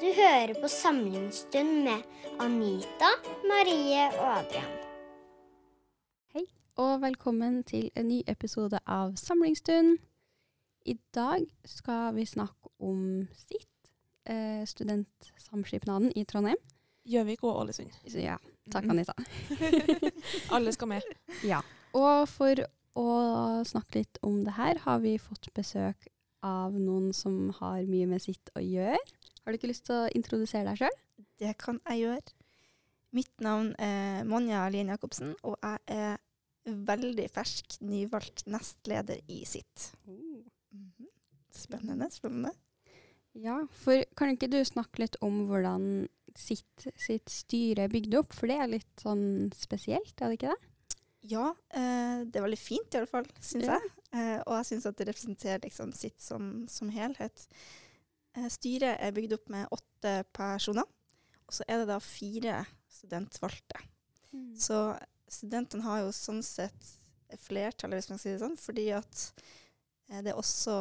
Du hører på Samlingsstund med Anita, Marie og Adrian. Hei, og velkommen til en ny episode av Samlingsstund. I dag skal vi snakke om sitt, eh, studentsamskipnaden i Trondheim. Gjøvik og Ålesund. Ja, takk Mhm. Anita. Alle skal med. Ja. Og for å snakke litt om det her, har vi fått besøk av noen som har mye med sitt å gjøre. Har du ikke lyst til å introdusere deg sjøl? Det kan jeg gjøre. Mitt navn er Monja Lien Jacobsen, og jeg er veldig fersk, nyvalgt nestleder i sitt. Mhm. Spennende, spennende. Ja, for kan ikke du snakke litt om hvordan sitt, sitt styre er bygd opp? For det er litt sånn spesielt, er det ikke det? Ja, eh, det er veldig fint i alle fall, syns Ja. jeg. Eh, og jeg syns at det representerer liksom sitt som, som helhet. Eh, styret er bygd opp med åtte personer, og så er det da fire studentvalgte. Så studentene har jo sånn sett flertallet, hvis man sier det sånn, fordi at eh, det er også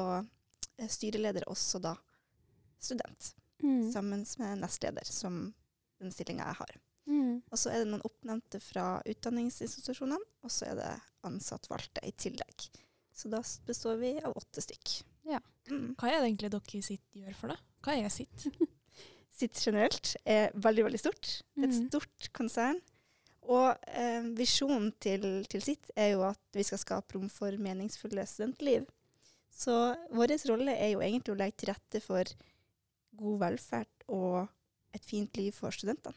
eh, styreleder er også da student, Mm. sammen med nestleder, som den stillinga jeg har. Mm. Og så er det noen oppnevnte fra utdanningsinstitusjonene, og så er det ansattvalgte i tillegg. Så da består vi av åtte stykk. Ja. Mm. Hva er det egentlig dere sitt gjør for det? Hva er sitt? Sitt generelt er veldig, veldig stort. Det er et Mhm. stort konsern. Og eh, visjonen til, til sitt er jo at vi skal skape rom for meningsfulle studentliv. Så vår rolle er jo egentlig å legge til rette for god velferd og et fint liv for studentene.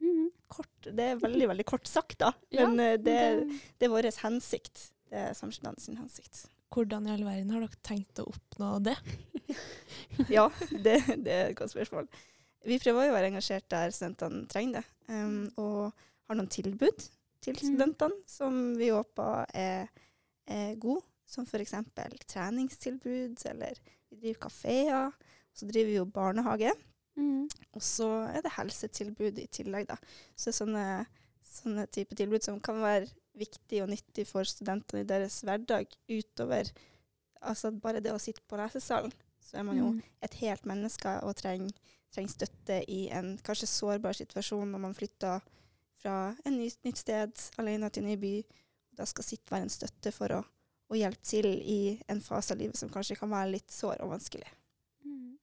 Mm. Kort, det er veldig, veldig kort sagt, da. Men ja, det, det- det er vår hensikt. Det er samskipnaden sin hensikt. Hvordan i all verden har dere tenkt å oppnå det? Ja, det, det er et godt spørsmål. Vi prøver å være engasjert der studentene trenger det, um, og har noen tilbud til Mm. studentene som vi håper er, er gode, som f.eks. treningstilbud, eller vi driver kafeer. Så driver vi jo barnehage, Mm. og så er det helsetilbud i tillegg. Da. Så sånne, sånne type tilbud som kan være viktig og nyttig for studentene i deres hverdag utover altså bare det å sitte på lesesalen. Så er man jo Mm. et helt menneske og trenger, treng støtte i en kanskje sårbar situasjon når man flytter fra en ny, nytt sted alene til en ny by. Da skal sitt være en støtte for å, å hjelpe til i en fase av livet som kanskje kan være litt sår og vanskelig. Mm.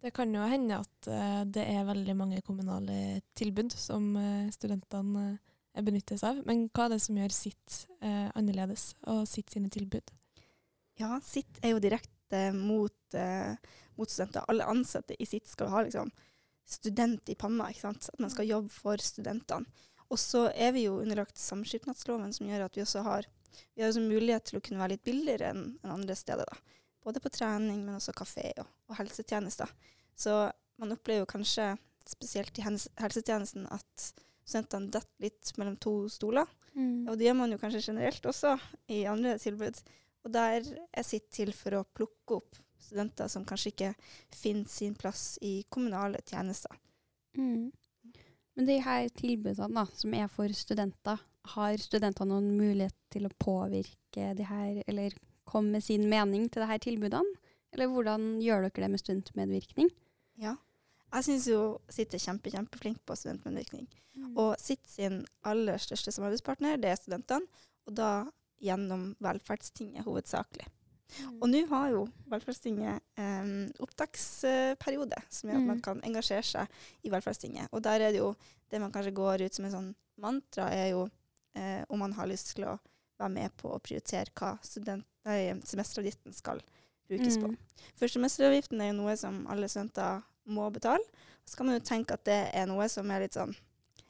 Det kan jo hende at eh, det er veldig mange kommunale tilbud som uh, studentene uh, benyttes av. Men hva er det som gjør sitt eh, annerledes, og sitt sine tilbud? Ja, sitt er jo direkte mot, eh, mot studenter. Alle ansatte i sitt skal ha liksom student i panna, ikke sant? At man skal jobbe for studentene. Og så er vi jo underlagt samskipnadsloven, som gjør at vi også har, vi har også mulighet til å kunne være litt billigere enn en andre steder. da. Både på trening, men også kafé og, og helsetjenester. Så man opplever jo kanskje, spesielt i helsetjenesten, at studentene detter litt mellom to stoler. Mm. Og det gjør man jo kanskje generelt også i andre tilbud. Og der er sitt til for å plukke opp studenter som kanskje ikke finner sin plass i kommunale tjenester. Mm. Men de her tilbudene da, som er for studenter, har studentene noen mulighet til å påvirke de her, eller komme med sin mening til de her tilbudene? Eller hvordan gjør dere det med studentmedvirkning? Ja. Jeg syns jo sitt er kjempe, kjempeflink på studentmedvirkning. Mm. Og sitt sin aller største samarbeidspartner, det er studentene. Og da gjennom Velferdstinget hovedsakelig. Mm. Og nå har jo Velferdstinget eh, opptaksperiode, som gjør at man Mm. kan engasjere seg i Velferdstinget. Og der er det jo det man kanskje går ut som en sånn mantra, er jo eh, om man har lyst til å være med på å prioritere hva student, nei, semesteravgiften skal brukes på. Mm. For semesteravgiften er jo noe som alle studenter må betale. Så kan man jo tenke at det er noe som er litt sånn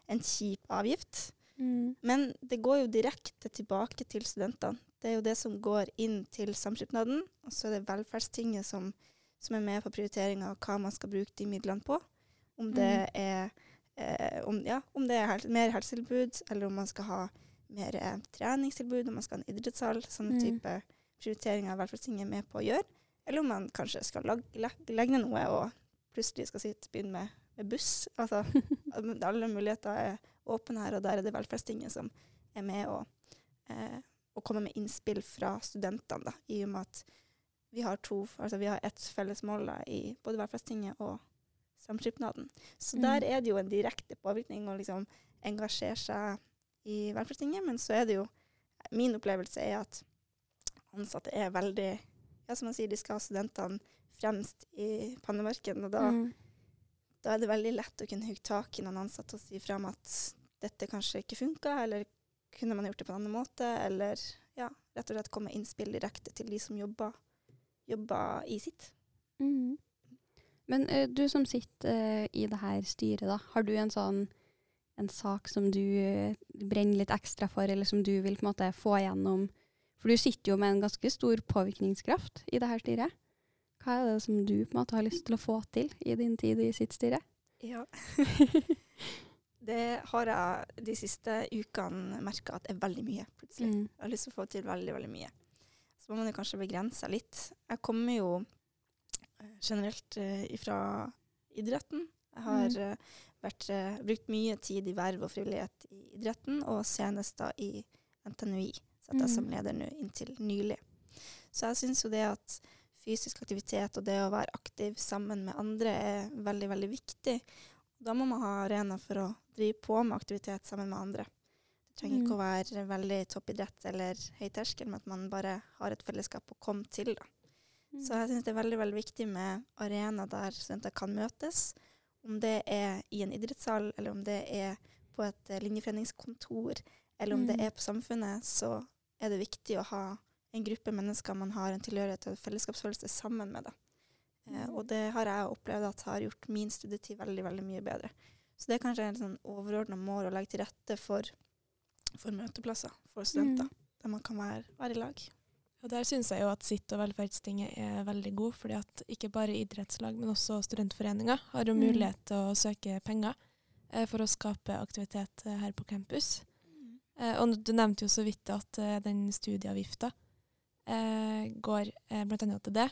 en kjip avgift. Mm. Men det går jo direkte tilbake til studentene. Det er jo det som går inn til samskipnaden, og så er det velferdstinget som, som er med på prioriteringa av hva man skal bruke de midlene på. Om det er, eh, om, ja, om det er hel mer helsetilbud, eller om man skal ha mer eh, treningstilbud, om man skal ha en idrettshall. Sånne Mm. type prioriteringer er velferdstinget er med på å gjøre. Eller om man kanskje skal legge ned noe og plutselig skal sitte begynne med, med buss. Altså, alle muligheter er åpne her, og der er det velferdstinget som er med og, eh, og kommer med innspill fra studentene, da, i og med at vi har to, altså vi har ett felles mål da, i både velferdstinget og samskipnaden. Så Mm. der er det jo en direkte påvirkning å liksom engasjere seg i velferdstinget. Men så er det jo Min opplevelse er at ansatte er veldig Ja, som man sier, de skal ha studentene fremst i pannemarken. Og da, Mm. da er det veldig lett å kunne hugge tak i noen ansatte og si fram at dette kanskje ikke funka, eller kunne man gjort det på en annen måte, eller ja, rett og slett komme med innspill direkte til de som jobber, jobber i sitt. Mm. Men eh, du som sitter eh, i det her styret, da, har du en sånn en sak som du eh, brenner litt ekstra for, eller som du vil på en måte få igjennom? For du sitter jo med en ganske stor påvirkningskraft i det her styret. Hva er det som du på en måte har lyst til å få til i din tid i sitt styre? Ja. det har jeg de siste ukene merka at er veldig mye, plutselig. Mm. Jeg har lyst til å få til veldig, veldig mye. Så må man jo kanskje begrense litt. Jeg kommer jo eh, generelt uh, ifra idretten. Jeg har eh, vært, uh, brukt mye tid i verv og frivillighet i idretten, og senest da i NTNUI. Satt jeg Mm. som leder nå inntil nylig. Så jeg syns jo det at fysisk aktivitet og det å være aktiv sammen med andre er veldig, veldig viktig. Da må man ha arena for å drive på med aktivitet sammen med andre. Det trenger ikke Mm. å være veldig toppidrett eller høy terskel, men at man bare har et fellesskap å komme til. Da. Så jeg syns det er veldig, veldig viktig med arena der studenter kan møtes. Om det er i en idrettshall, eller om det er på et eh, linjeforeningskontor, eller om det Mm. er på Samfunnet, så er det viktig å ha en gruppe mennesker man har en tilhørighet og fellesskapsfølelse sammen med. Eh, og det har jeg opplevd at har gjort min studietid veldig, veldig mye bedre. Så det er kanskje en sånn overordna mål å legge til rette for, for møteplasser for studenter, Mm. der man kan være, være i lag. Og der syns jeg jo at Sitt og velferdstinget er veldig god, fordi at ikke bare idrettslag, men også studentforeninger har jo Mm. mulighet til å søke penger eh, for å skape aktivitet eh, her på campus. Eh, og du nevnte jo så vidt at eh, den studieavgifta eh, går eh, bl.a. til det.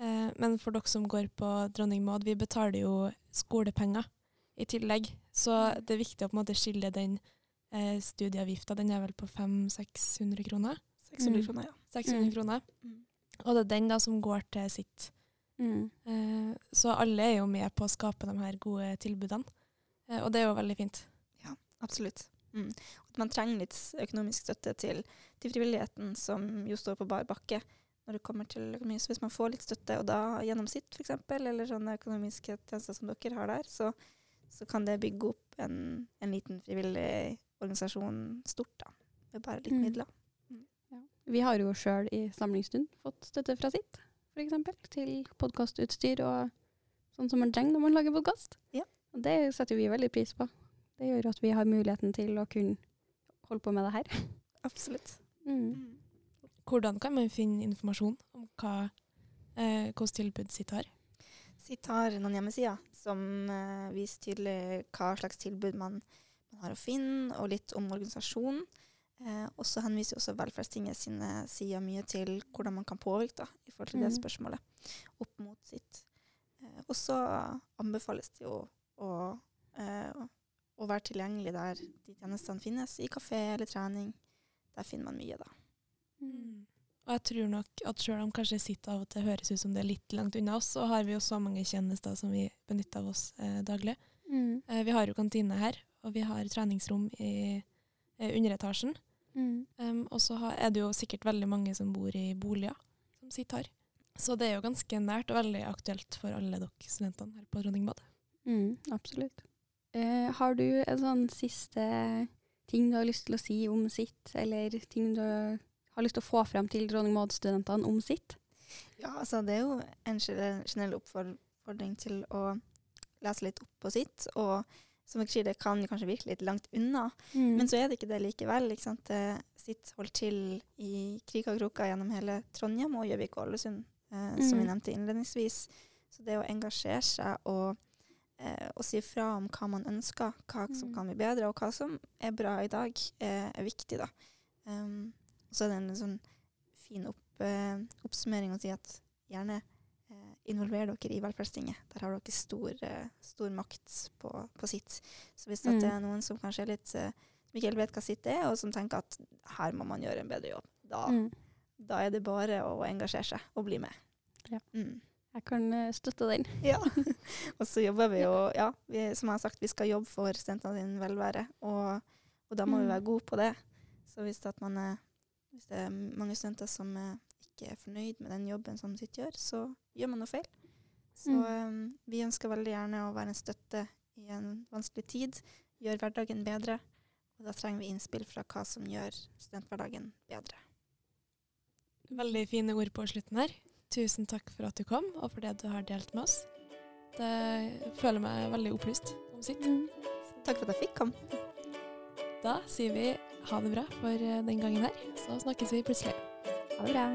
Eh, men for dere som går på Dronning Maud, vi betaler jo skolepenger i tillegg. Så det er viktig å på en måte skille den eh, studieavgifta. Den er vel på 500-600 kroner? 600 Mm. kroner, ja. 600 Mm. kroner. Mm. Og det er den da som går til sitt. Mm. Eh, så alle er jo med på å skape de her gode tilbudene. Eh, og det er jo veldig fint. Ja, Absolutt. Mm. At man trenger litt økonomisk støtte til, til frivilligheten, som jo står på bar bakke når det kommer til økonomi. Så hvis man får litt støtte, og da gjennom sitt f.eks., eller sånne økonomiske tjenester som dere har der, så, så kan det bygge opp en, en liten frivillig organisasjon stort, da. Med bare litt Mm. midler. Vi har jo sjøl i Samlingsstund fått støtte fra sitt, f.eks. til podkastutstyr og sånn som man trenger når man lager podkast. Ja. Og det setter vi veldig pris på. Det gjør at vi har muligheten til å kunne holde på med det her. Absolutt. Mm. Hvordan kan man finne informasjon om hva, eh, hvilket tilbud sitt har? Sitt har noen hjemmesider som eh, viser tydelig hva slags tilbud man, man har å finne, og litt om organisasjonen. Eh, og så henviser også Velferdstinget sine sider mye til hvordan man kan påvirke da, i forhold til det Mhm. spørsmålet opp mot sitt. Eh, og så anbefales det jo å, eh, å være tilgjengelig der de tjenestene finnes, i kafé eller trening. Der finner man mye, da. Mm. Og jeg tror nok at selv om kanskje sitt av og til høres ut som det er litt langt unna oss, så har vi jo så mange tjenester som vi benytter av oss eh, daglig. Mm. Eh, vi har jo kantine her, og vi har treningsrom i eh, underetasjen. Mm. Um, og så er det jo sikkert veldig mange som bor i boliger som sitter her. Så det er jo ganske nært og veldig aktuelt for alle dere studentene her på Dronningbadet. Mm, absolutt. Eh, har du en sånn siste ting du har lyst til å si om sitt, eller ting du har lyst til å få frem til Dronning Maud-studentene om sitt? Ja, altså det er jo en generell oppfordring til å lese litt opp på sitt. Og som dere sier, det kan kanskje virke litt langt unna, Mm. men så er det ikke det likevel. Ikke sant? Det sitt holdt til i kriker og kroker gjennom hele Trondheim og Gjøvik og Ålesund, eh, som vi Mm. nevnte innledningsvis. Så det å engasjere seg og, eh, og si fra om hva man ønsker, hva som Mm. kan bli bedre, og hva som er bra i dag, er, er viktig. da. Um, så er det en sånn fin opp, eh, oppsummering å si at gjerne eh, involver dere i Velferdstinget. Der har dere stor, eh, stor makt på, på sitt. Så hvis Mm. det er noen som kanskje er litt eh, som ikke helt vet hva sitt er, og som tenker at her må man gjøre en bedre jobb, da, Mm. da er det bare å engasjere seg og bli med. Ja. Mm. Jeg kan eh, støtte den. Ja. og så jobber vi jo, ja, vi, som jeg har sagt, vi skal jobbe for studentene sin velvære, og, og da må vi Mm. være gode på det. Så hvis, det at man er, hvis det er mange studenter som eh, ikke er fornøyd med den jobben som sitt gjør, så gjør man noe feil. Så Mm. um, vi ønsker veldig gjerne å være en støtte i en vanskelig tid, gjøre hverdagen bedre. Og da trenger vi innspill fra hva som gjør studenthverdagen bedre. Veldig fine ord på slutten her. Tusen takk for at du kom, og for det du har delt med oss. Det føler meg veldig opplyst om sitt. Takk for at jeg fikk komme. Da sier vi ha det bra for eh, den gangen her, så snakkes vi plutselig. Ha det bra.